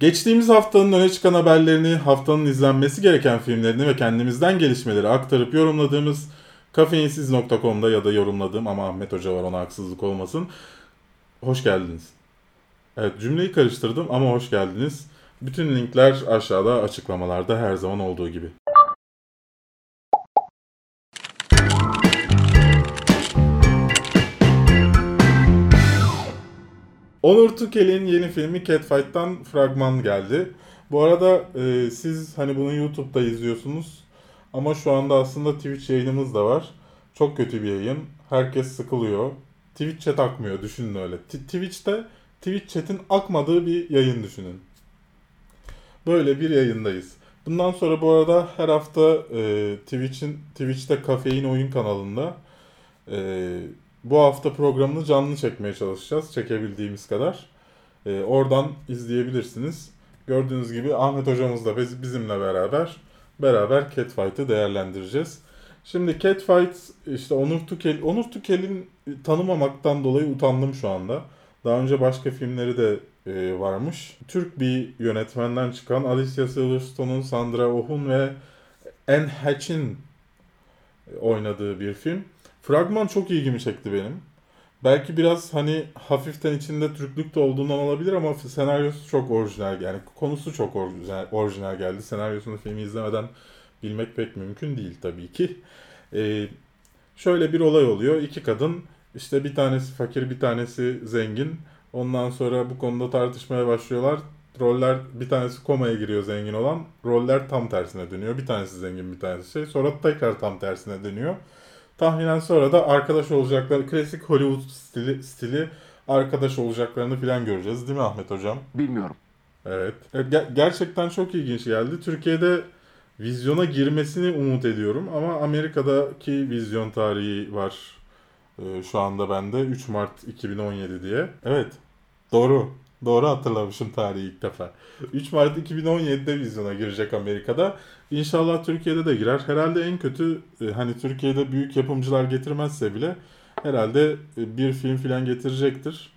Geçtiğimiz haftanın öne çıkan haberlerini, haftanın izlenmesi gereken filmlerini ve kendimizden gelişmeleri aktarıp yorumladığımız kafeinsiz.com'da ya da yorumladığım ama Ahmet Hoca var ona haksızlık olmasın. Hoş geldiniz. Evet cümleyi karıştırdım ama hoş geldiniz. Bütün linkler aşağıda açıklamalarda her zaman olduğu gibi. Onur Tukel'in yeni filmi Catfight'tan fragman geldi. Bu arada e, siz hani bunu YouTube'da izliyorsunuz ama şu anda aslında Twitch yayınımız da var. Çok kötü bir yayın. Herkes sıkılıyor. Twitch chat akmıyor düşünün öyle. T- Twitch'te Twitch chat'in akmadığı bir yayın düşünün. Böyle bir yayındayız. Bundan sonra bu arada her hafta e, Twitch'in Twitch'te Kafein Oyun kanalında e, bu hafta programını canlı çekmeye çalışacağız. Çekebildiğimiz kadar. E, oradan izleyebilirsiniz. Gördüğünüz gibi Ahmet hocamız da biz, bizimle beraber beraber Catfight'ı değerlendireceğiz. Şimdi Catfight işte Onur Tukel Onur Tukel'in tanımamaktan dolayı utandım şu anda. Daha önce başka filmleri de e, varmış. Türk bir yönetmenden çıkan Alicia Silverstone'un, Sandra Oh'un ve Anne Hatch'in oynadığı bir film. Fragman çok ilgimi çekti benim. Belki biraz hani hafiften içinde Türklük de olduğundan olabilir ama senaryosu çok orijinal yani konusu çok orijinal, geldi. Senaryosunu filmi izlemeden bilmek pek mümkün değil tabii ki. Ee, şöyle bir olay oluyor. İki kadın işte bir tanesi fakir bir tanesi zengin. Ondan sonra bu konuda tartışmaya başlıyorlar. Roller bir tanesi komaya giriyor zengin olan. Roller tam tersine dönüyor. Bir tanesi zengin bir tanesi şey. Sonra tekrar tam tersine dönüyor. Tahminen sonra da arkadaş olacakları klasik Hollywood stili, stili arkadaş olacaklarını falan göreceğiz değil mi Ahmet Hocam? Bilmiyorum. Evet. Ger- gerçekten çok ilginç geldi. Türkiye'de vizyona girmesini umut ediyorum ama Amerika'daki vizyon tarihi var ee, şu anda bende 3 Mart 2017 diye. Evet. Doğru. Doğru hatırlamışım tarihi ilk defa. 3 Mart 2017'de vizyona girecek Amerika'da. İnşallah Türkiye'de de girer. Herhalde en kötü e, hani Türkiye'de büyük yapımcılar getirmezse bile herhalde e, bir film filan getirecektir.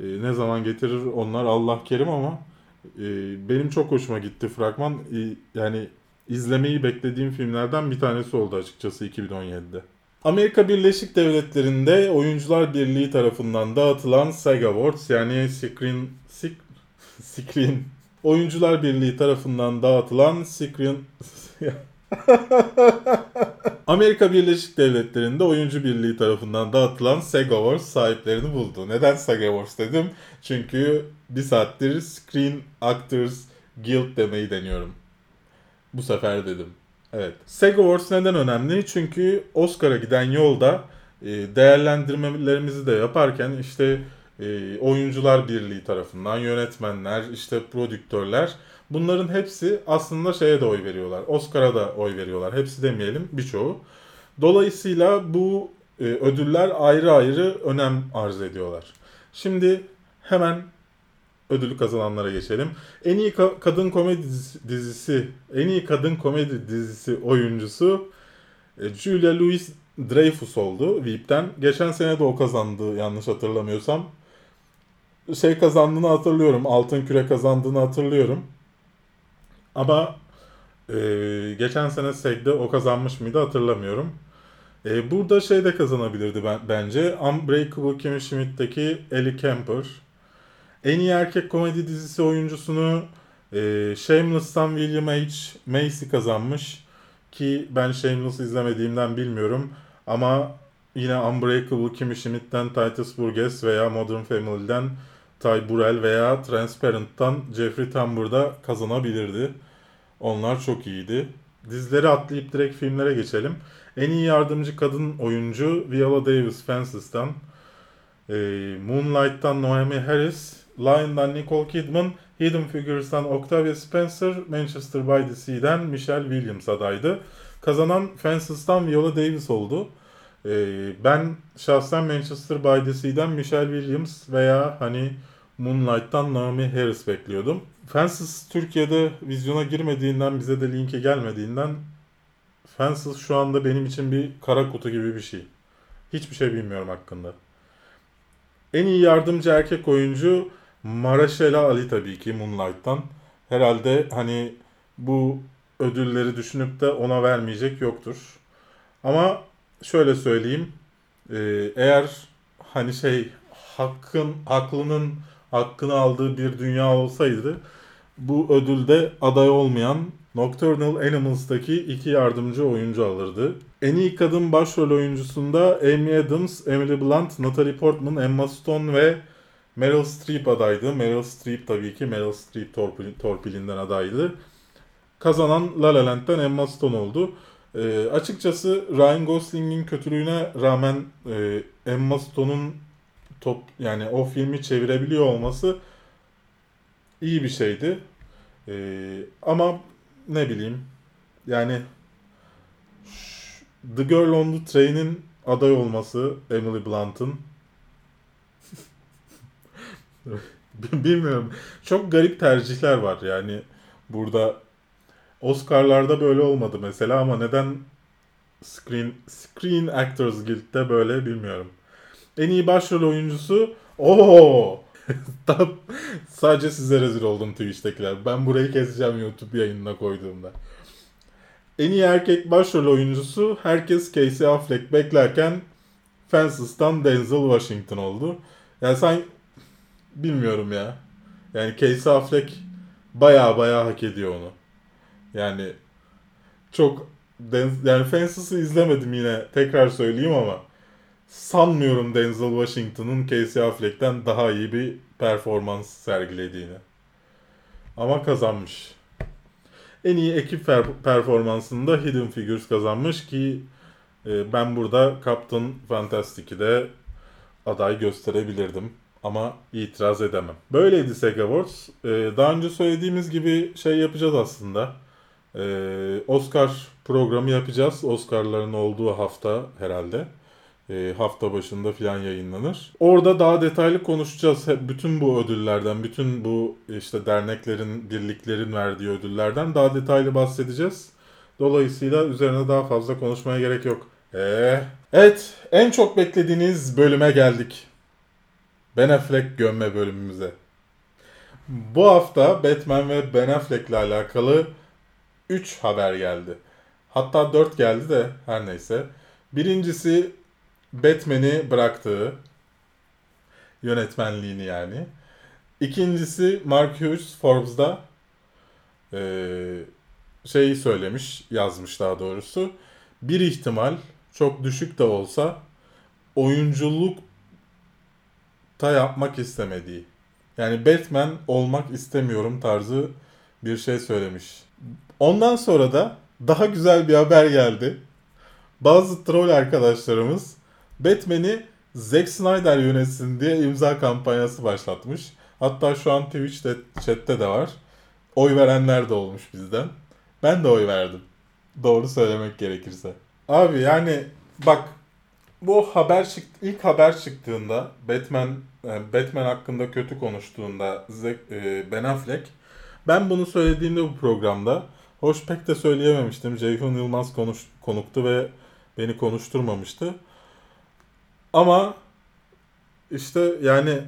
E, ne zaman getirir onlar Allah kerim ama benim çok hoşuma gitti fragman. Yani izlemeyi beklediğim filmlerden bir tanesi oldu açıkçası 2017'de. Amerika Birleşik Devletleri'nde Oyuncular Birliği tarafından dağıtılan SAG Awards yani Screen, Screen Oyuncular Birliği tarafından dağıtılan Screen Amerika Birleşik Devletleri'nde Oyuncu Birliği tarafından dağıtılan SAG Awards sahiplerini buldu. Neden SAG Awards dedim? Çünkü bir saattir Screen Actors Guild demeyi deniyorum. Bu sefer dedim. Evet. SAG Awards neden önemli? Çünkü Oscar'a giden yolda e, değerlendirmelerimizi de yaparken işte e, oyuncular birliği tarafından yönetmenler, işte prodüktörler bunların hepsi aslında şeye de oy veriyorlar. Oscar'a da oy veriyorlar. Hepsi demeyelim birçoğu. Dolayısıyla bu e, ödüller ayrı ayrı önem arz ediyorlar. Şimdi hemen ödülü kazananlara geçelim. En iyi ka- kadın komedi dizisi, en iyi kadın komedi dizisi oyuncusu e, Julia Louis Dreyfus oldu VIP'ten. Geçen sene de o kazandı yanlış hatırlamıyorsam. Şey kazandığını hatırlıyorum. Altın küre kazandığını hatırlıyorum. Ama e, geçen sene SEG'de o kazanmış mıydı hatırlamıyorum. E, burada şey de kazanabilirdi ben, bence. Unbreakable Kimmy Schmidt'teki Ellie Kemper. En iyi erkek komedi dizisi oyuncusunu e, Shameless'tan William H. Macy kazanmış. Ki ben Shameless izlemediğimden bilmiyorum. Ama yine Unbreakable Kimmy Schmidt'ten Titus Burgess veya Modern Family'den Ty Burrell veya Transparent'tan Jeffrey Tambor'da kazanabilirdi. Onlar çok iyiydi. Dizleri atlayıp direkt filmlere geçelim. En iyi yardımcı kadın oyuncu Viola Davis Fences'tan. E, Moonlight'tan Noemi Harris. Lion'dan Nicole Kidman. Hidden Figures'tan Octavia Spencer. Manchester by the Sea'den Michelle Williams adaydı. Kazanan Fences'tan Viola Davis oldu. Ee, ben şahsen Manchester by the Sea'den Michelle Williams veya hani Moonlight'tan Naomi Harris bekliyordum. Fences Türkiye'de vizyona girmediğinden bize de linke gelmediğinden Fences şu anda benim için bir kara kutu gibi bir şey. Hiçbir şey bilmiyorum hakkında. En iyi yardımcı erkek oyuncu Maraşela Ali tabii ki Moonlight'tan. Herhalde hani bu ödülleri düşünüp de ona vermeyecek yoktur. Ama şöyle söyleyeyim. E, eğer hani şey hakkın haklının hakkını aldığı bir dünya olsaydı bu ödülde aday olmayan Nocturnal Animals'taki iki yardımcı oyuncu alırdı. En iyi kadın başrol oyuncusunda Amy Adams, Emily Blunt, Natalie Portman, Emma Stone ve Meryl Streep adaydı. Meryl Streep tabii ki Meryl Streep torpil, torpilinden adaydı. Kazanan La La Land'den Emma Stone oldu. E, açıkçası Ryan Gosling'in kötülüğüne rağmen e, Emma Stone'un top yani o filmi çevirebiliyor olması iyi bir şeydi. E, ama ne bileyim yani The Girl on the Train'in aday olması Emily Blunt'ın bilmiyorum. Çok garip tercihler var yani burada Oscar'larda böyle olmadı mesela ama neden Screen Screen Actors Guild'de böyle bilmiyorum. En iyi başrol oyuncusu ooo Tam sadece size rezil oldum Twitch'tekiler. Ben burayı keseceğim YouTube yayınına koyduğumda. En iyi erkek başrol oyuncusu herkes Casey Affleck beklerken Fences'tan Denzel Washington oldu. Yani sen bilmiyorum ya. Yani Casey Affleck baya baya hak ediyor onu. Yani çok yani Fences'ı izlemedim yine tekrar söyleyeyim ama sanmıyorum Denzel Washington'ın Casey Affleck'ten daha iyi bir performans sergilediğini. Ama kazanmış. En iyi ekip performansında Hidden Figures kazanmış ki e, ben burada Captain Fantastic'i de aday gösterebilirdim. Ama itiraz edemem. Böyleydi SEG Awards. E, daha önce söylediğimiz gibi şey yapacağız aslında. E, Oscar programı yapacağız. Oscar'ların olduğu hafta herhalde e, hafta başında falan yayınlanır. Orada daha detaylı konuşacağız. Bütün bu ödüllerden, bütün bu işte derneklerin, birliklerin verdiği ödüllerden daha detaylı bahsedeceğiz. Dolayısıyla üzerine daha fazla konuşmaya gerek yok. Ee, evet, en çok beklediğiniz bölüme geldik. Ben Affleck gömme bölümümüze. Bu hafta Batman ve Ben Affleck ile alakalı 3 haber geldi. Hatta 4 geldi de her neyse. Birincisi Batman'i bıraktığı yönetmenliğini yani. İkincisi Mark Hughes Forbes'da e, şeyi söylemiş, yazmış daha doğrusu. Bir ihtimal çok düşük de olsa oyunculuk ta yapmak istemediği. Yani Batman olmak istemiyorum tarzı bir şey söylemiş. Ondan sonra da daha güzel bir haber geldi. Bazı troll arkadaşlarımız Batman'i Zack Snyder yönetsin diye imza kampanyası başlatmış. Hatta şu an Twitch'te chatte de var. Oy verenler de olmuş bizden. Ben de oy verdim. Doğru söylemek gerekirse. Abi yani bak bu haber çıktı ilk haber çıktığında Batman e, Batman hakkında kötü konuştuğunda e, Ben Affleck ben bunu söylediğimde bu programda hoş pek de söyleyememiştim. Ceyhun Yılmaz konuş, konuktu ve beni konuşturmamıştı. Ama işte yani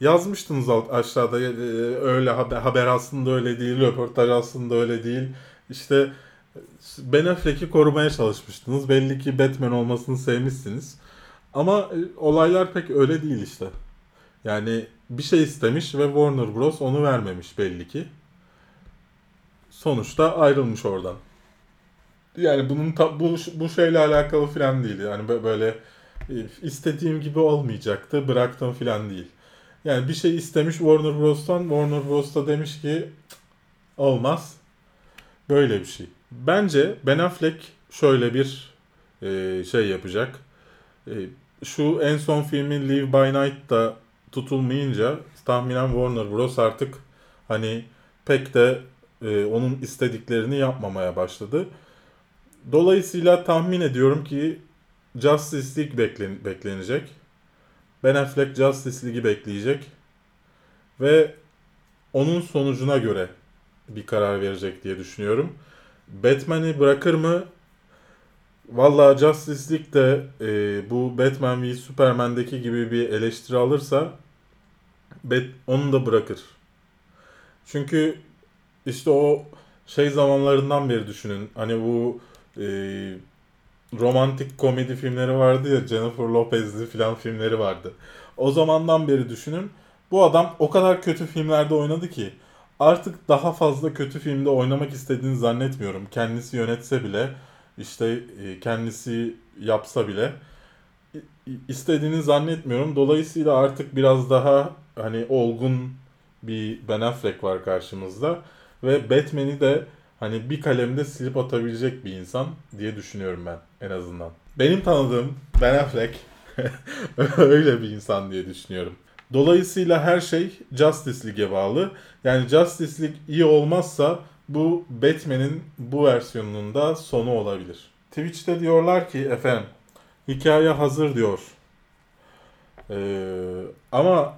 yazmıştınız alt aşağıda e, öyle haber, haber aslında öyle değil, röportaj aslında öyle değil. İşte Ben Affleck'i korumaya çalışmıştınız. Belli ki Batman olmasını sevmişsiniz. Ama e, olaylar pek öyle değil işte. Yani bir şey istemiş ve Warner Bros. onu vermemiş belli ki. Sonuçta ayrılmış oradan yani bunun ta, bu, bu şeyle alakalı falan değil. Yani böyle e, istediğim gibi olmayacaktı bıraktım falan değil. Yani bir şey istemiş Warner Bros'tan Warner Bros da demiş ki olmaz. Böyle bir şey. Bence Ben Affleck şöyle bir e, şey yapacak. E, şu en son filmin Live by Night da tutulmayınca tahminen Warner Bros artık hani pek de e, onun istediklerini yapmamaya başladı. Dolayısıyla tahmin ediyorum ki Justice League beklen beklenecek. Ben Affleck Justice League'i bekleyecek. Ve onun sonucuna göre bir karar verecek diye düşünüyorum. Batman'i bırakır mı? Valla Justice League'de e, bu Batman v Superman'deki gibi bir eleştiri alırsa Bet, onu da bırakır. Çünkü işte o şey zamanlarından beri düşünün. Hani bu e, romantik komedi filmleri vardı ya Jennifer Lopez'li filan filmleri vardı. O zamandan beri düşünün. Bu adam o kadar kötü filmlerde oynadı ki artık daha fazla kötü filmde oynamak istediğini zannetmiyorum. Kendisi yönetse bile işte e, kendisi yapsa bile istediğini zannetmiyorum. Dolayısıyla artık biraz daha hani olgun bir Ben Affleck var karşımızda ve Batman'i de hani bir kalemde silip atabilecek bir insan diye düşünüyorum ben en azından. Benim tanıdığım Ben Affleck öyle bir insan diye düşünüyorum. Dolayısıyla her şey Justice League'e bağlı. Yani Justice League iyi olmazsa bu Batman'in bu versiyonunun da sonu olabilir. Twitch'te diyorlar ki efendim hikaye hazır diyor. Ee, ama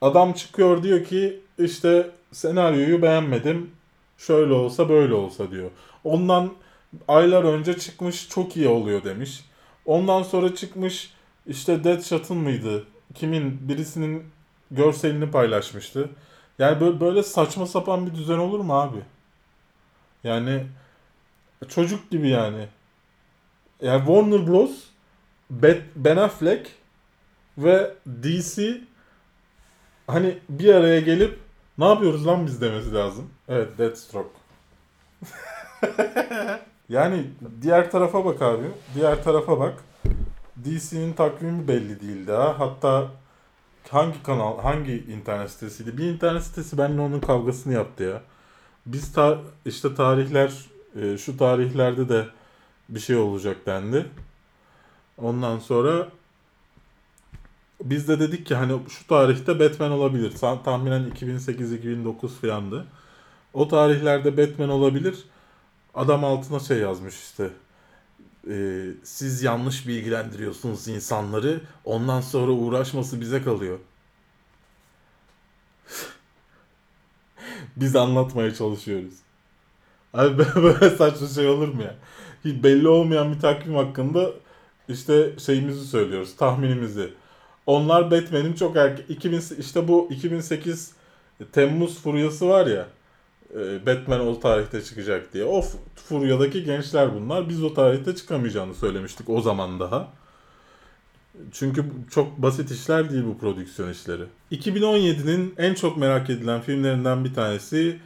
adam çıkıyor diyor ki işte senaryoyu beğenmedim. Şöyle olsa böyle olsa diyor. Ondan aylar önce çıkmış çok iyi oluyor demiş. Ondan sonra çıkmış işte Deadshot'ın mıydı? Kimin birisinin görselini paylaşmıştı. Yani böyle, saçma sapan bir düzen olur mu abi? Yani çocuk gibi yani. Yani Warner Bros. Ben Affleck ve DC hani bir araya gelip ne yapıyoruz lan biz demesi lazım. Evet Deathstroke. yani diğer tarafa bak abi. Diğer tarafa bak. DC'nin takvimi belli değil daha. Hatta hangi kanal, hangi internet sitesiydi? Bir internet sitesi benimle onun kavgasını yaptı ya. Biz ta işte tarihler e, şu tarihlerde de bir şey olacak dendi. Ondan sonra biz de dedik ki hani şu tarihte Batman olabilir. Tahminen 2008-2009 filandı. O tarihlerde Batman olabilir. Adam altına şey yazmış işte. E, siz yanlış bilgilendiriyorsunuz insanları. Ondan sonra uğraşması bize kalıyor. Biz anlatmaya çalışıyoruz. Abi böyle saçma şey olur mu ya? Hiç belli olmayan bir takvim hakkında işte şeyimizi söylüyoruz, tahminimizi. Onlar Batman'in çok erken 2000 işte bu 2008 Temmuz furyası var ya. E, Batman o tarihte çıkacak diye. O furyadaki gençler bunlar. Biz o tarihte çıkamayacağını söylemiştik o zaman daha. Çünkü çok basit işler değil bu prodüksiyon işleri. 2017'nin en çok merak edilen filmlerinden bir tanesi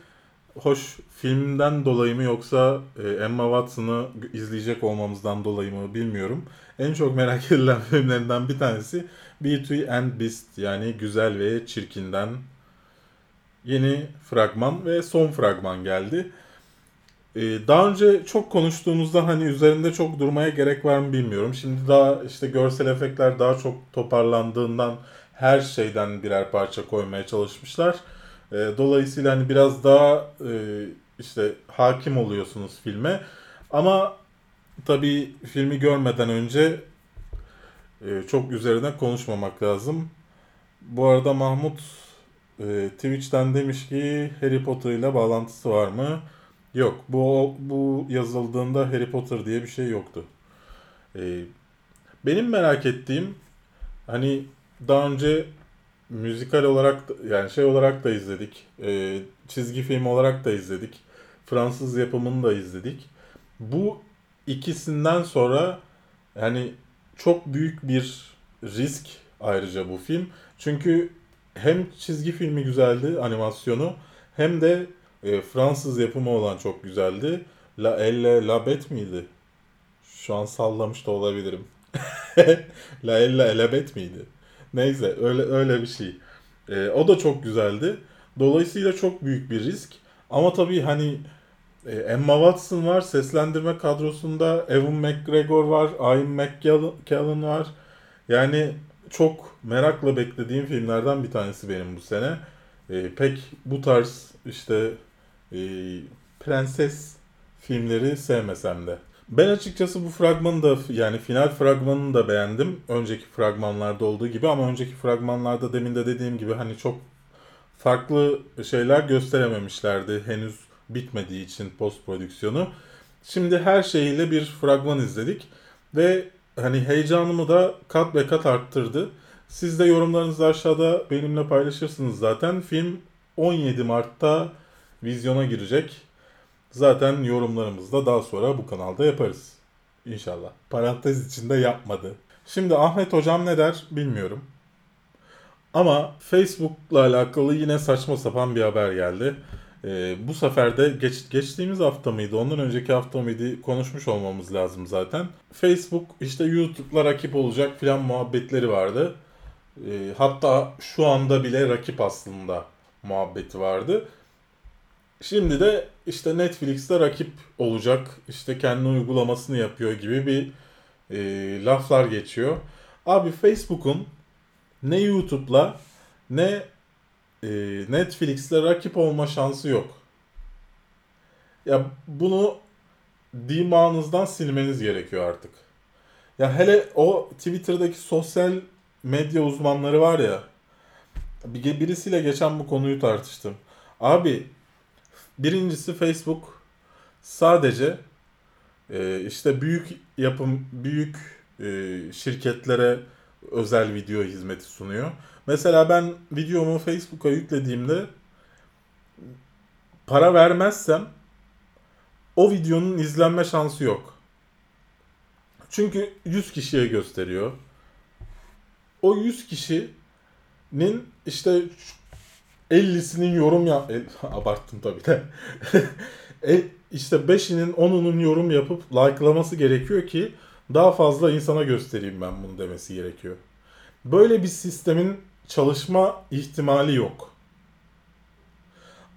hoş filmden dolayı mı yoksa e, Emma Watson'ı izleyecek olmamızdan dolayı mı bilmiyorum. En çok merak edilen filmlerinden bir tanesi Beauty and Beast yani Güzel ve Çirkin'den yeni fragman ve son fragman geldi. Ee, daha önce çok konuştuğumuzda hani üzerinde çok durmaya gerek var mı bilmiyorum. Şimdi daha işte görsel efektler daha çok toparlandığından her şeyden birer parça koymaya çalışmışlar. Ee, dolayısıyla hani biraz daha e, işte hakim oluyorsunuz filme. Ama tabii filmi görmeden önce e, çok üzerine konuşmamak lazım. Bu arada Mahmut e, Twitch'ten demiş ki Harry Potter ile bağlantısı var mı? Yok. Bu bu yazıldığında Harry Potter diye bir şey yoktu. E, benim merak ettiğim hani daha önce müzikal olarak yani şey olarak da izledik. E, çizgi film olarak da izledik. Fransız yapımını da izledik. Bu ikisinden sonra yani çok büyük bir risk ayrıca bu film. Çünkü hem çizgi filmi güzeldi animasyonu hem de e, Fransız yapımı olan çok güzeldi. La Elle La Bet miydi? Şu an sallamış da olabilirim. La Elle La Bet miydi? Neyse öyle öyle bir şey. E, o da çok güzeldi. Dolayısıyla çok büyük bir risk. Ama tabii hani e, Emma Watson var seslendirme kadrosunda. Evan McGregor var. Ian McKellen var. Yani çok merakla beklediğim filmlerden bir tanesi benim bu sene. E, pek bu tarz işte e, prenses filmleri sevmesem de. Ben açıkçası bu fragmanı da yani final fragmanını da beğendim. Önceki fragmanlarda olduğu gibi ama önceki fragmanlarda demin de dediğim gibi hani çok farklı şeyler gösterememişlerdi henüz bitmediği için post prodüksiyonu. Şimdi her şeyiyle bir fragman izledik ve hani heyecanımı da kat ve kat arttırdı. Siz de yorumlarınızı aşağıda benimle paylaşırsınız zaten. Film 17 Mart'ta vizyona girecek. Zaten yorumlarımızı da daha sonra bu kanalda yaparız. İnşallah. Parantez içinde yapmadı. Şimdi Ahmet hocam ne der bilmiyorum. Ama Facebook'la alakalı yine saçma sapan bir haber geldi. Ee, bu sefer de geç, geçtiğimiz hafta mıydı, ondan önceki hafta mıydı konuşmuş olmamız lazım zaten. Facebook işte YouTube'la rakip olacak filan muhabbetleri vardı. Ee, hatta şu anda bile rakip aslında muhabbeti vardı. Şimdi de işte Netflix'te rakip olacak, işte kendi uygulamasını yapıyor gibi bir e, laflar geçiyor. Abi Facebook'un ne YouTube'la ne e, Netflix'le rakip olma şansı yok. Ya bunu dimağınızdan silmeniz gerekiyor artık. Ya hele o Twitter'daki sosyal medya uzmanları var ya. Bir, birisiyle geçen bu konuyu tartıştım. Abi birincisi Facebook sadece e, işte büyük yapım, büyük e, şirketlere özel video hizmeti sunuyor. Mesela ben videomu Facebook'a yüklediğimde para vermezsem o videonun izlenme şansı yok. Çünkü 100 kişiye gösteriyor. O 100 kişinin işte 50'sinin yorum ya abarttım tabii de. e, işte 5'inin 10'unun yorum yapıp likelaması gerekiyor ki daha fazla insana göstereyim ben bunu demesi gerekiyor. Böyle bir sistemin çalışma ihtimali yok.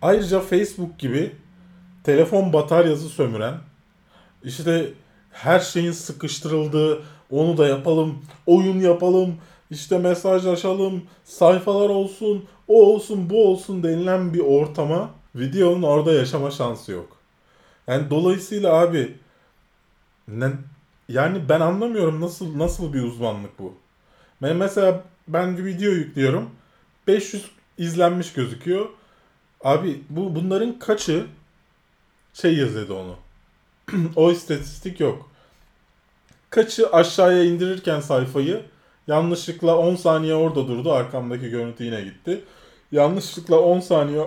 Ayrıca Facebook gibi telefon bataryası sömüren, işte her şeyin sıkıştırıldığı, onu da yapalım, oyun yapalım, işte mesajlaşalım, sayfalar olsun, o olsun, bu olsun denilen bir ortama videonun orada yaşama şansı yok. Yani dolayısıyla abi ne, yani ben anlamıyorum nasıl nasıl bir uzmanlık bu. Ben mesela ben bir video yüklüyorum. 500 izlenmiş gözüküyor. Abi bu bunların kaçı şey yazıyordu onu. o istatistik yok. Kaçı aşağıya indirirken sayfayı yanlışlıkla 10 saniye orada durdu. Arkamdaki görüntü yine gitti. Yanlışlıkla 10 saniye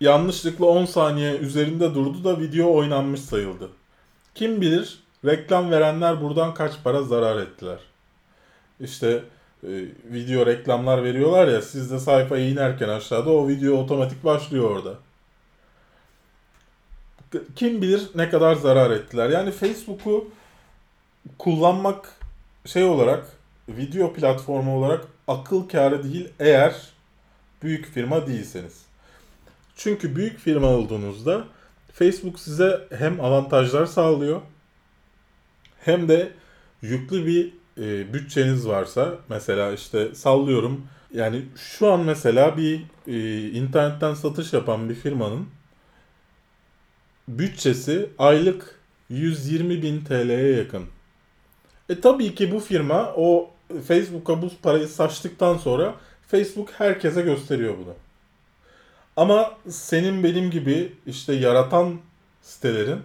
yanlışlıkla 10 saniye üzerinde durdu da video oynanmış sayıldı. Kim bilir reklam verenler buradan kaç para zarar ettiler. İşte e, video reklamlar veriyorlar ya siz de sayfaya inerken aşağıda o video otomatik başlıyor orada. Kim bilir ne kadar zarar ettiler. Yani Facebook'u kullanmak şey olarak video platformu olarak akıl kârı değil eğer büyük firma değilseniz. Çünkü büyük firma olduğunuzda Facebook size hem avantajlar sağlıyor hem de yüklü bir e, bütçeniz varsa mesela işte sallıyorum yani şu an mesela bir e, internetten satış yapan bir firmanın bütçesi aylık 120 bin TL'ye yakın. E tabii ki bu firma o Facebook'a bu parayı saçtıktan sonra Facebook herkese gösteriyor bunu. Ama senin benim gibi işte yaratan sitelerin,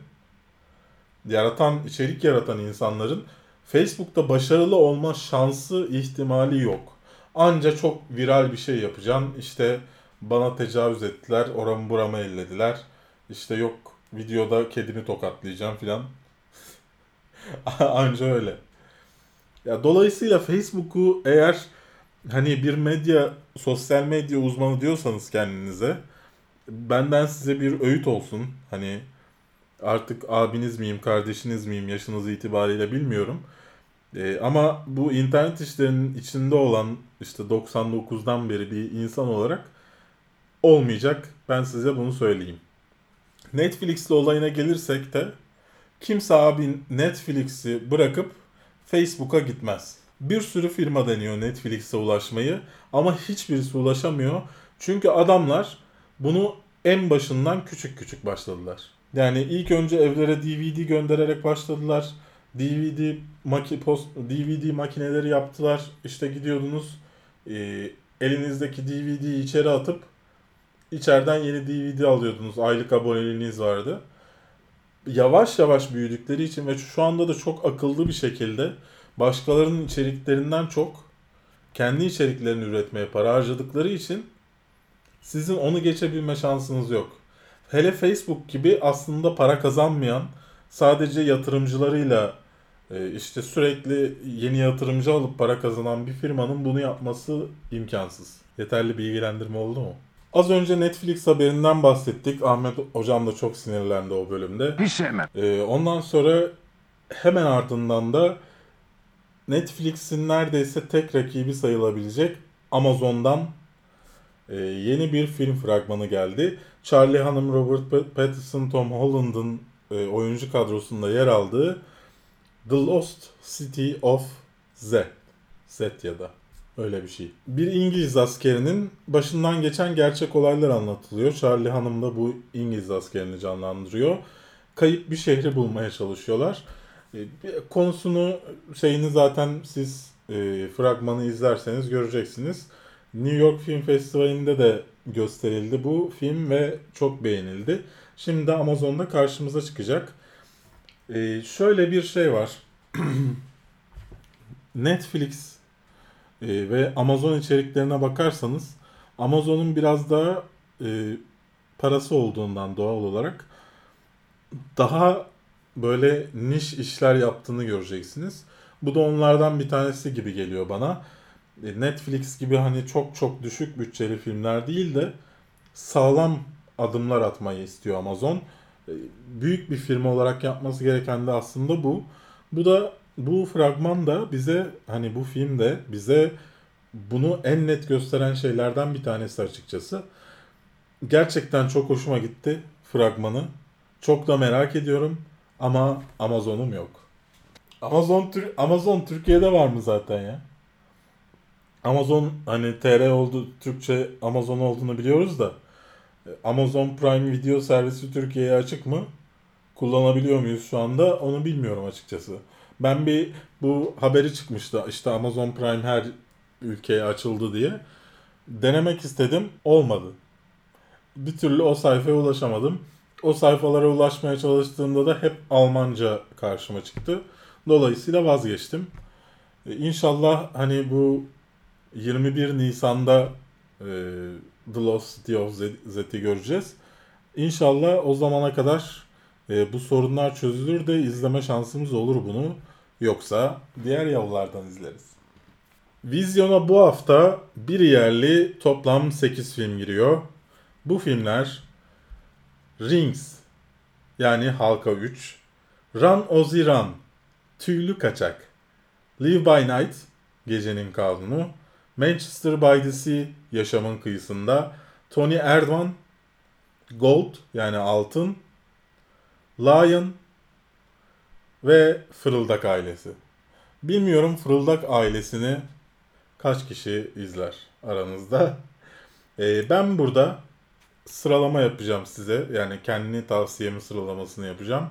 yaratan, içerik yaratan insanların Facebook'ta başarılı olma şansı ihtimali yok. Anca çok viral bir şey yapacaksın. İşte bana tecavüz ettiler, oramı buramı ellediler. İşte yok videoda kedimi tokatlayacağım filan. Anca öyle. Ya dolayısıyla Facebook'u eğer hani bir medya, sosyal medya uzmanı diyorsanız kendinize benden size bir öğüt olsun. Hani artık abiniz miyim, kardeşiniz miyim yaşınız itibariyle bilmiyorum. E, ama bu internet işlerinin içinde olan işte 99'dan beri bir insan olarak olmayacak. Ben size bunu söyleyeyim. Netflix'le olayına gelirsek de kimse abi Netflix'i bırakıp Facebook'a gitmez. Bir sürü firma deniyor Netflix'e ulaşmayı ama hiçbirisi ulaşamıyor. Çünkü adamlar bunu en başından küçük küçük başladılar. Yani ilk önce evlere DVD göndererek başladılar. DVD maki post DVD makineleri yaptılar. İşte gidiyordunuz e, elinizdeki DVD'yi içeri atıp içeriden yeni DVD alıyordunuz. Aylık aboneliğiniz vardı. Yavaş yavaş büyüdükleri için ve şu anda da çok akıllı bir şekilde başkalarının içeriklerinden çok kendi içeriklerini üretmeye para harcadıkları için sizin onu geçebilme şansınız yok. Hele Facebook gibi aslında para kazanmayan, sadece yatırımcılarıyla e, işte sürekli yeni yatırımcı alıp para kazanan bir firmanın bunu yapması imkansız. Yeterli bilgilendirme oldu mu? Az önce Netflix haberinden bahsettik. Ahmet hocam da çok sinirlendi o bölümde. Hiç sevmem. Ee, ondan sonra hemen ardından da Netflix'in neredeyse tek rakibi sayılabilecek Amazon'dan e, yeni bir film fragmanı geldi. Charlie Hunnam, Robert Pattinson, Tom Holland'ın e, oyuncu kadrosunda yer aldığı The Lost City of Z. Z ya da öyle bir şey. Bir İngiliz askerinin başından geçen gerçek olaylar anlatılıyor. Charlie Hanım da bu İngiliz askerini canlandırıyor. Kayıp bir şehri bulmaya çalışıyorlar. E, konusunu şeyini zaten siz e, fragmanı izlerseniz göreceksiniz. New York Film Festivali'nde de gösterildi bu film ve çok beğenildi. Şimdi Amazon'da karşımıza çıkacak. E, şöyle bir şey var. Netflix e, ve Amazon içeriklerine bakarsanız Amazon'un biraz daha e, parası olduğundan doğal olarak daha böyle niş işler yaptığını göreceksiniz. Bu da onlardan bir tanesi gibi geliyor bana. E, Netflix gibi hani çok çok düşük bütçeli filmler değil de sağlam adımlar atmayı istiyor Amazon. E, büyük bir firma olarak yapması gereken de aslında bu. Bu da bu fragman da bize hani bu filmde bize bunu en net gösteren şeylerden bir tanesi açıkçası. Gerçekten çok hoşuma gitti fragmanı. Çok da merak ediyorum ama Amazon'um yok. Amazon Amazon Türkiye'de var mı zaten ya? Amazon hani TR oldu Türkçe Amazon olduğunu biliyoruz da Amazon Prime Video servisi Türkiye'ye açık mı? Kullanabiliyor muyuz şu anda? Onu bilmiyorum açıkçası. Ben bir bu haberi çıkmıştı. İşte Amazon Prime her ülkeye açıldı diye. Denemek istedim. Olmadı. Bir türlü o sayfaya ulaşamadım. O sayfalara ulaşmaya çalıştığımda da hep Almanca karşıma çıktı. Dolayısıyla vazgeçtim. İnşallah hani bu 21 Nisan'da e, The Lost City of Z'yi göreceğiz. İnşallah o zamana kadar e, bu sorunlar çözülür de izleme şansımız olur bunu. Yoksa diğer yollardan izleriz. Vizyona bu hafta bir yerli toplam 8 film giriyor. Bu filmler Rings yani Halka 3, Run Ozzy Run, Tüylü Kaçak, Live by Night, Gecenin Kanunu, Manchester by the Sea, Yaşamın Kıyısında, Tony Erdman, Gold yani Altın, Lion ve Fırıldak ailesi. Bilmiyorum Fırıldak ailesini kaç kişi izler aranızda. Ee, ben burada sıralama yapacağım size. Yani kendini tavsiyemi sıralamasını yapacağım.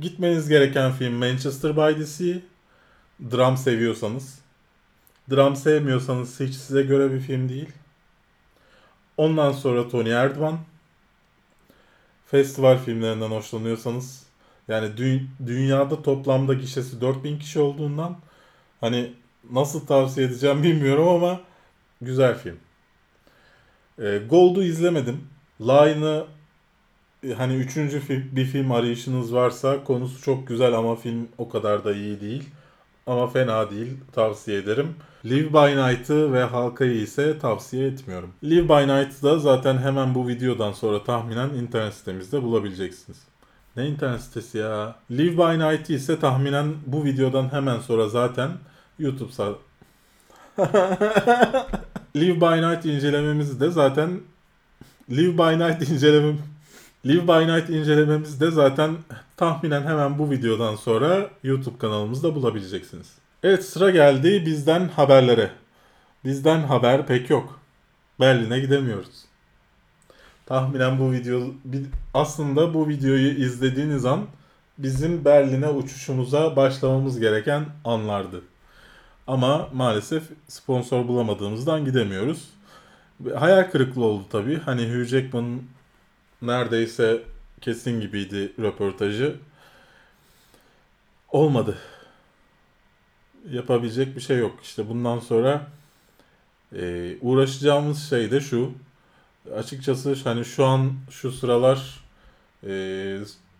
Gitmeniz gereken film Manchester by the Sea. Dram seviyorsanız. Dram sevmiyorsanız hiç size göre bir film değil. Ondan sonra Tony Erdman. Festival filmlerinden hoşlanıyorsanız yani dü- dünyada toplamda gişesi 4000 kişi olduğundan hani nasıl tavsiye edeceğim bilmiyorum ama güzel film. E, Gold'u izlemedim. Line'ı e, hani üçüncü film, bir film arayışınız varsa konusu çok güzel ama film o kadar da iyi değil. Ama fena değil. Tavsiye ederim. Live by Night'ı ve Halka'yı ise tavsiye etmiyorum. Live by Night'ı da zaten hemen bu videodan sonra tahminen internet sitemizde bulabileceksiniz. Ne internet sitesi ya? Live by Night'ı ise tahminen bu videodan hemen sonra zaten YouTube sa Live by Night incelememizi de zaten Live by Night incelemem Live by Night incelememizi de zaten tahminen hemen bu videodan sonra YouTube kanalımızda bulabileceksiniz. Evet sıra geldi bizden haberlere. Bizden haber pek yok. Berlin'e gidemiyoruz. Tahminen bu video aslında bu videoyu izlediğiniz an bizim Berlin'e uçuşumuza başlamamız gereken anlardı. Ama maalesef sponsor bulamadığımızdan gidemiyoruz. Hayal kırıklığı oldu tabii. Hani Hugh Jackman neredeyse kesin gibiydi röportajı. Olmadı. Yapabilecek bir şey yok. İşte bundan sonra Ee, uğraşacağımız şey de şu. Açıkçası hani şu an şu sıralar e,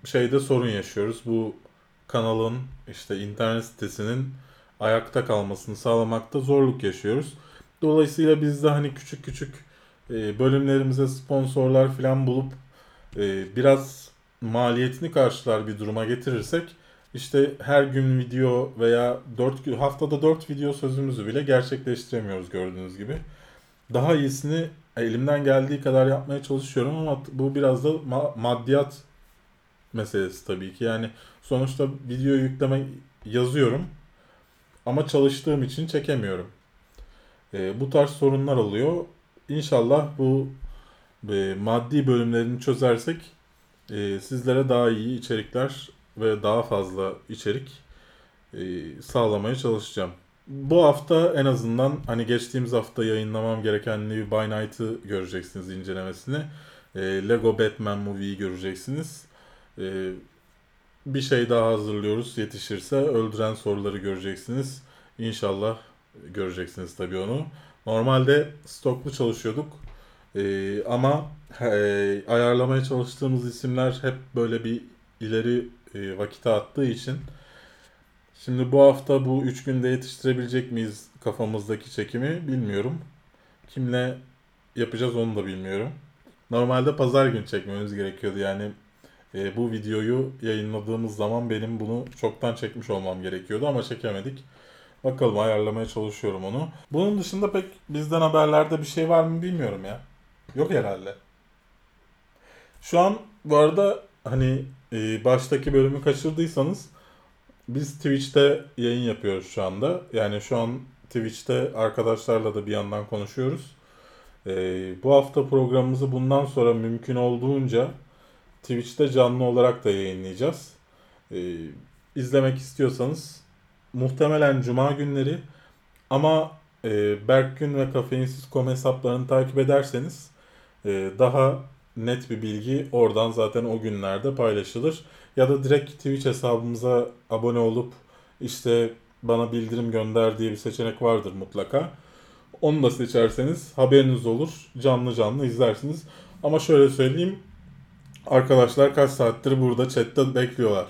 şeyde sorun yaşıyoruz. Bu kanalın işte internet sitesinin ayakta kalmasını sağlamakta zorluk yaşıyoruz. Dolayısıyla biz de hani küçük küçük e, bölümlerimize sponsorlar falan bulup e, biraz maliyetini karşılar bir duruma getirirsek işte her gün video veya 4 haftada 4 video sözümüzü bile gerçekleştiremiyoruz gördüğünüz gibi. Daha iyisini elimden geldiği kadar yapmaya çalışıyorum ama bu biraz da ma- maddiyat meselesi tabii ki. Yani sonuçta video yükleme yazıyorum ama çalıştığım için çekemiyorum. E, bu tarz sorunlar oluyor. İnşallah bu e, maddi bölümlerini çözersek e, sizlere daha iyi içerikler ve daha fazla içerik e, sağlamaya çalışacağım. Bu hafta en azından hani geçtiğimiz hafta yayınlamam gereken New by Night'ı göreceksiniz incelemesini. E, Lego Batman Movie'yi göreceksiniz. E, bir şey daha hazırlıyoruz yetişirse. Öldüren soruları göreceksiniz. İnşallah göreceksiniz tabii onu. Normalde stoklu çalışıyorduk. Ee, ama e, ayarlamaya çalıştığımız isimler hep böyle bir ileri e, vakite attığı için şimdi bu hafta bu 3 günde yetiştirebilecek miyiz kafamızdaki çekimi bilmiyorum. Kimle yapacağız onu da bilmiyorum. Normalde pazar gün çekmemiz gerekiyordu yani e, bu videoyu yayınladığımız zaman benim bunu çoktan çekmiş olmam gerekiyordu ama çekemedik. Bakalım ayarlamaya çalışıyorum onu. Bunun dışında pek bizden haberlerde bir şey var mı bilmiyorum ya. Yok herhalde. Şu an bu arada hani e, baştaki bölümü kaçırdıysanız biz Twitch'te yayın yapıyoruz şu anda. Yani şu an Twitch'te arkadaşlarla da bir yandan konuşuyoruz. E, bu hafta programımızı bundan sonra mümkün olduğunca Twitch'te canlı olarak da yayınlayacağız. E, izlemek istiyorsanız muhtemelen cuma günleri ama e, Berkgün ve Kafeinsiz.com hesaplarını takip ederseniz e, daha net bir bilgi oradan zaten o günlerde paylaşılır. Ya da direkt Twitch hesabımıza abone olup işte bana bildirim gönder diye bir seçenek vardır mutlaka. Onu da seçerseniz haberiniz olur. Canlı canlı izlersiniz. Ama şöyle söyleyeyim. Arkadaşlar kaç saattir burada chatte bekliyorlar.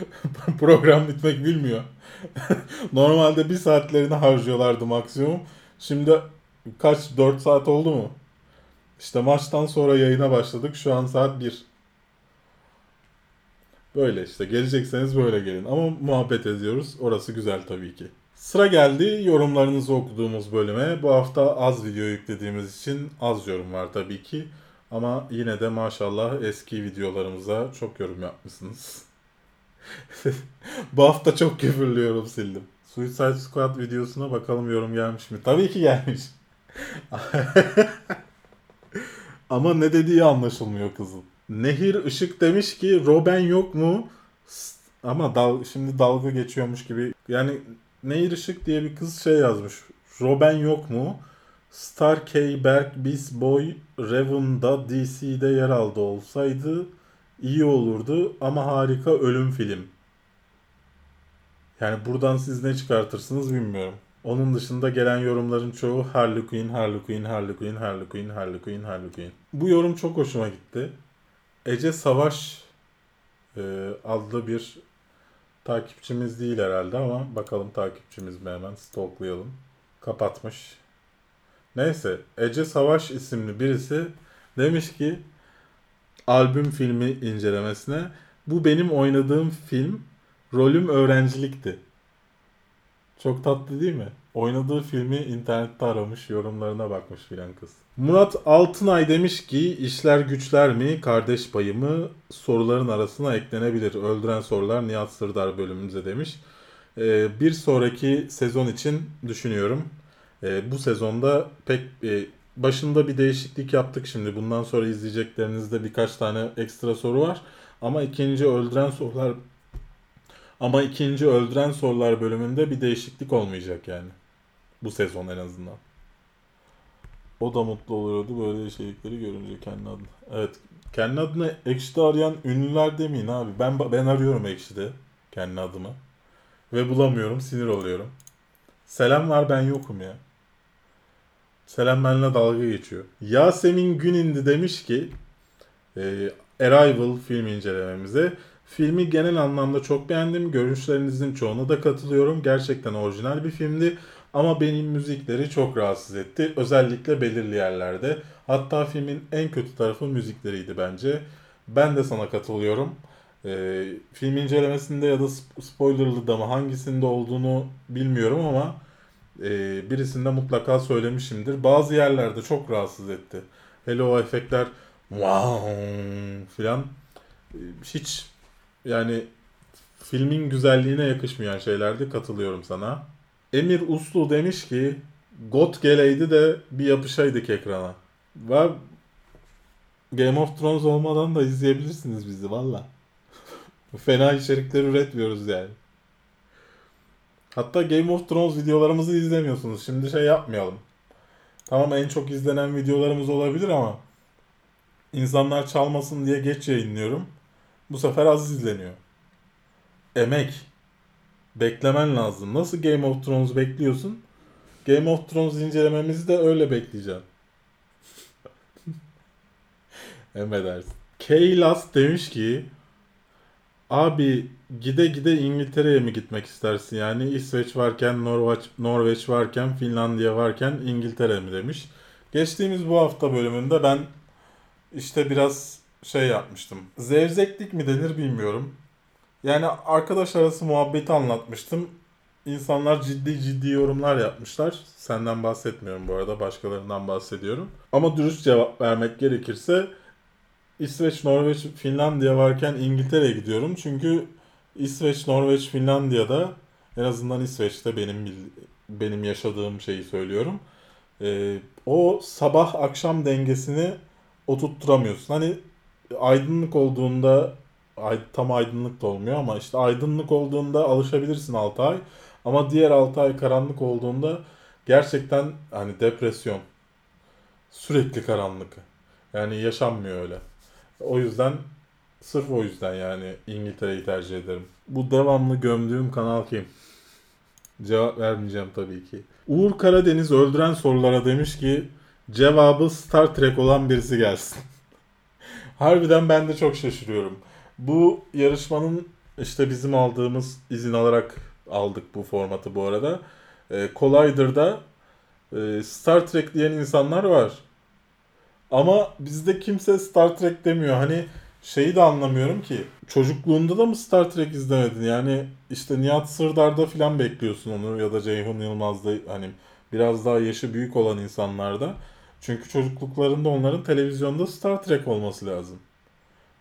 Program bitmek bilmiyor. Normalde bir saatlerini harcıyorlardı maksimum. Şimdi kaç 4 saat oldu mu? İşte maçtan sonra yayına başladık. Şu an saat 1. Böyle işte gelecekseniz böyle gelin. Ama muhabbet ediyoruz. Orası güzel tabii ki. Sıra geldi yorumlarınızı okuduğumuz bölüme. Bu hafta az video yüklediğimiz için az yorum var tabii ki. Ama yine de maşallah eski videolarımıza çok yorum yapmışsınız. Bu hafta çok küfürlü yorum sildim. Suicide Squad videosuna bakalım yorum gelmiş mi? Tabii ki gelmiş. Ama ne dediği anlaşılmıyor kızın. Nehir Işık demiş ki Robin yok mu? Ama dal şimdi dalga geçiyormuş gibi. Yani Nehir Işık diye bir kız şey yazmış. Robin yok mu? Star K. Berg Beast Boy Raven'da DC'de yer aldı olsaydı iyi olurdu ama harika ölüm film. Yani buradan siz ne çıkartırsınız bilmiyorum. Onun dışında gelen yorumların çoğu Harley Quinn, Harley Quinn, Harley Quinn, Harley Quinn, Harley Quinn, Harley Quinn. Bu yorum çok hoşuma gitti. Ece Savaş e, adlı bir takipçimiz değil herhalde ama bakalım takipçimiz mi hemen stalklayalım. Kapatmış. Neyse Ece Savaş isimli birisi demiş ki albüm filmi incelemesine bu benim oynadığım film rolüm öğrencilikti. Çok tatlı değil mi? Oynadığı filmi internette aramış, yorumlarına bakmış filan kız. Murat Altınay demiş ki işler güçler mi, kardeş payı mı soruların arasına eklenebilir. Öldüren sorular Nihat Sırdar bölümümüze demiş. Ee, bir sonraki sezon için düşünüyorum. Ee, bu sezonda pek e, başında bir değişiklik yaptık şimdi. Bundan sonra izleyeceklerinizde birkaç tane ekstra soru var. Ama ikinci öldüren sorular ama ikinci öldüren sorular bölümünde bir değişiklik olmayacak yani. Bu sezon en azından. O da mutlu oluyordu böyle şeylikleri görünce kendi adına. Evet. Kendi adına Ekşi'de arayan ünlüler demeyin abi. Ben ben arıyorum Ekşi'de kendi adımı. Ve bulamıyorum. Sinir oluyorum. Selam var ben yokum ya. Selen benimle dalga geçiyor. Yasemin Günindi demiş ki e, Arrival film incelememize. Filmi genel anlamda çok beğendim. Görüşlerinizin çoğuna da katılıyorum. Gerçekten orijinal bir filmdi. Ama benim müzikleri çok rahatsız etti. Özellikle belirli yerlerde. Hatta filmin en kötü tarafı müzikleriydi bence. Ben de sana katılıyorum. Ee, film incelemesinde ya da spoilerlı da mı hangisinde olduğunu bilmiyorum ama e, birisinde mutlaka söylemişimdir. Bazı yerlerde çok rahatsız etti. Hele o efektler wow filan e, hiç yani filmin güzelliğine yakışmayan şeylerdi katılıyorum sana. Emir Uslu demiş ki God geleydi de bir yapışaydık ekrana. Ve Game of Thrones olmadan da izleyebilirsiniz bizi valla. Fena içerikler üretmiyoruz yani. Hatta Game of Thrones videolarımızı izlemiyorsunuz. Şimdi şey yapmayalım. Tamam en çok izlenen videolarımız olabilir ama insanlar çalmasın diye geç yayınlıyorum. Bu sefer az izleniyor. Emek. Beklemen lazım. Nasıl Game of Thrones bekliyorsun? Game of Thrones incelememizi de öyle bekleyeceğim. Emredersin. Keylas demiş ki Abi gide gide İngiltere'ye mi gitmek istersin yani? İsveç varken, Norveç, Norveç varken, Finlandiya varken İngiltere mi demiş. Geçtiğimiz bu hafta bölümünde ben işte biraz şey yapmıştım. Zevzeklik mi denir bilmiyorum. Yani arkadaş arası muhabbeti anlatmıştım. İnsanlar ciddi ciddi yorumlar yapmışlar. Senden bahsetmiyorum bu arada, başkalarından bahsediyorum. Ama dürüst cevap vermek gerekirse İsveç, Norveç, Finlandiya varken İngiltere'ye gidiyorum. Çünkü İsveç, Norveç, Finlandiya'da en azından İsveç'te benim benim yaşadığım şeyi söylüyorum. Ee, o sabah akşam dengesini oturtturamıyorsun. Hani aydınlık olduğunda ay, tam aydınlık da olmuyor ama işte aydınlık olduğunda alışabilirsin 6 ay. Ama diğer 6 ay karanlık olduğunda gerçekten hani depresyon. Sürekli karanlık. Yani yaşanmıyor öyle. O yüzden sırf o yüzden yani İngiltere'yi tercih ederim. Bu devamlı gömdüğüm kanal kim? Cevap vermeyeceğim tabii ki. Uğur Karadeniz öldüren sorulara demiş ki cevabı Star Trek olan birisi gelsin. Harbiden ben de çok şaşırıyorum. Bu yarışmanın işte bizim aldığımız izin alarak aldık bu formatı bu arada. E, Collider'da e, Star Trek diyen insanlar var. Ama bizde kimse Star Trek demiyor. Hani şeyi de anlamıyorum ki. Çocukluğunda da mı Star Trek izlemedin? Yani işte Nihat Sırdar'da falan bekliyorsun onu ya da Ceyhun Yılmaz'da hani biraz daha yaşı büyük olan insanlarda. Çünkü çocukluklarında onların televizyonda Star Trek olması lazım.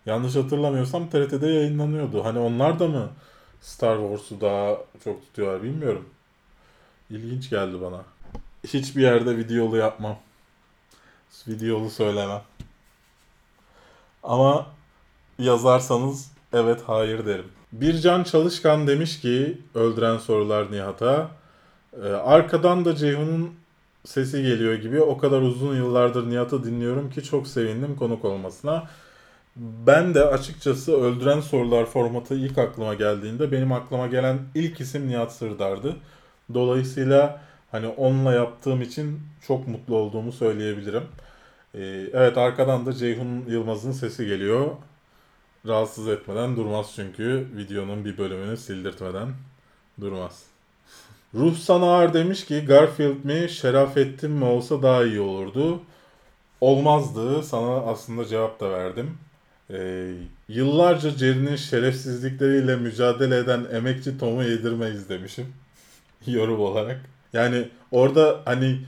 Yanlış hatırlamıyorsam TRT'de yayınlanıyordu. Hani onlar da mı Star Wars'u daha çok tutuyorlar bilmiyorum. İlginç geldi bana. Hiçbir yerde videolu yapmam. Videolu söylemem. Ama yazarsanız evet hayır derim. Bircan Çalışkan demiş ki öldüren sorular Nihat'a. Ee, arkadan da Ceyhun'un sesi geliyor gibi. O kadar uzun yıllardır Nihat'ı dinliyorum ki çok sevindim konuk olmasına. Ben de açıkçası öldüren sorular formatı ilk aklıma geldiğinde benim aklıma gelen ilk isim Nihat Sırdar'dı. Dolayısıyla hani onunla yaptığım için çok mutlu olduğumu söyleyebilirim. Ee, evet arkadan da Ceyhun Yılmaz'ın sesi geliyor. Rahatsız etmeden durmaz çünkü videonun bir bölümünü sildirtmeden durmaz. Ruhsan Ağar demiş ki Garfield mi Şerafettin mi olsa daha iyi olurdu. Olmazdı. Sana aslında cevap da verdim. Ee, yıllarca Jerry'nin şerefsizlikleriyle mücadele eden emekçi Tom'u yedirmeyiz demişim. Yorum olarak. Yani orada hani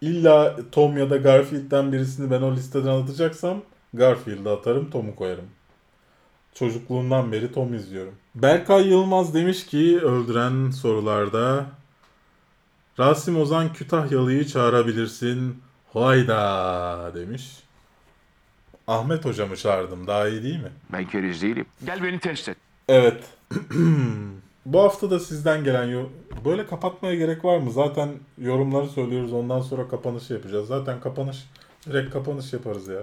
illa Tom ya da Garfield'den birisini ben o listeden atacaksam Garfield'ı atarım Tom'u koyarım. Çocukluğumdan beri Tom izliyorum. Berkay Yılmaz demiş ki öldüren sorularda Rasim Ozan Kütahyalı'yı çağırabilirsin. Hayda demiş. Ahmet hocamı çağırdım. Daha iyi değil mi? Ben keriz değilim. Gel beni test et. Evet. Bu hafta da sizden gelen yo- böyle kapatmaya gerek var mı? Zaten yorumları söylüyoruz. Ondan sonra kapanışı yapacağız. Zaten kapanış direkt kapanış yaparız ya.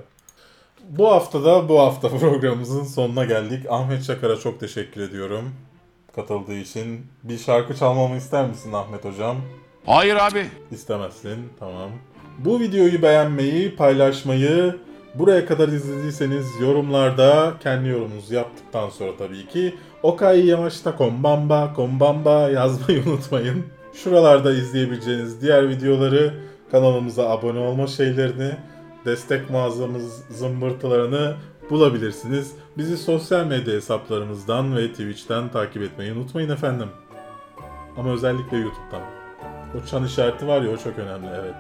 Bu hafta da bu hafta programımızın sonuna geldik. Ahmet Çakar'a çok teşekkür ediyorum katıldığı için. Bir şarkı çalmamı ister misin Ahmet hocam? Hayır abi. İstemezsin. Tamam. Bu videoyu beğenmeyi, paylaşmayı, buraya kadar izlediyseniz yorumlarda kendi yorumunuzu yaptıktan sonra tabii ki Okay Yamaşta Kombamba Kombamba yazmayı unutmayın. Şuralarda izleyebileceğiniz diğer videoları, kanalımıza abone olma şeylerini, destek mağazamız zımbırtılarını bulabilirsiniz. Bizi sosyal medya hesaplarımızdan ve Twitch'ten takip etmeyi unutmayın efendim. Ama özellikle YouTube'dan. O çan işareti var ya o çok önemli evet.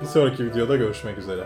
Bir sonraki videoda görüşmek üzere.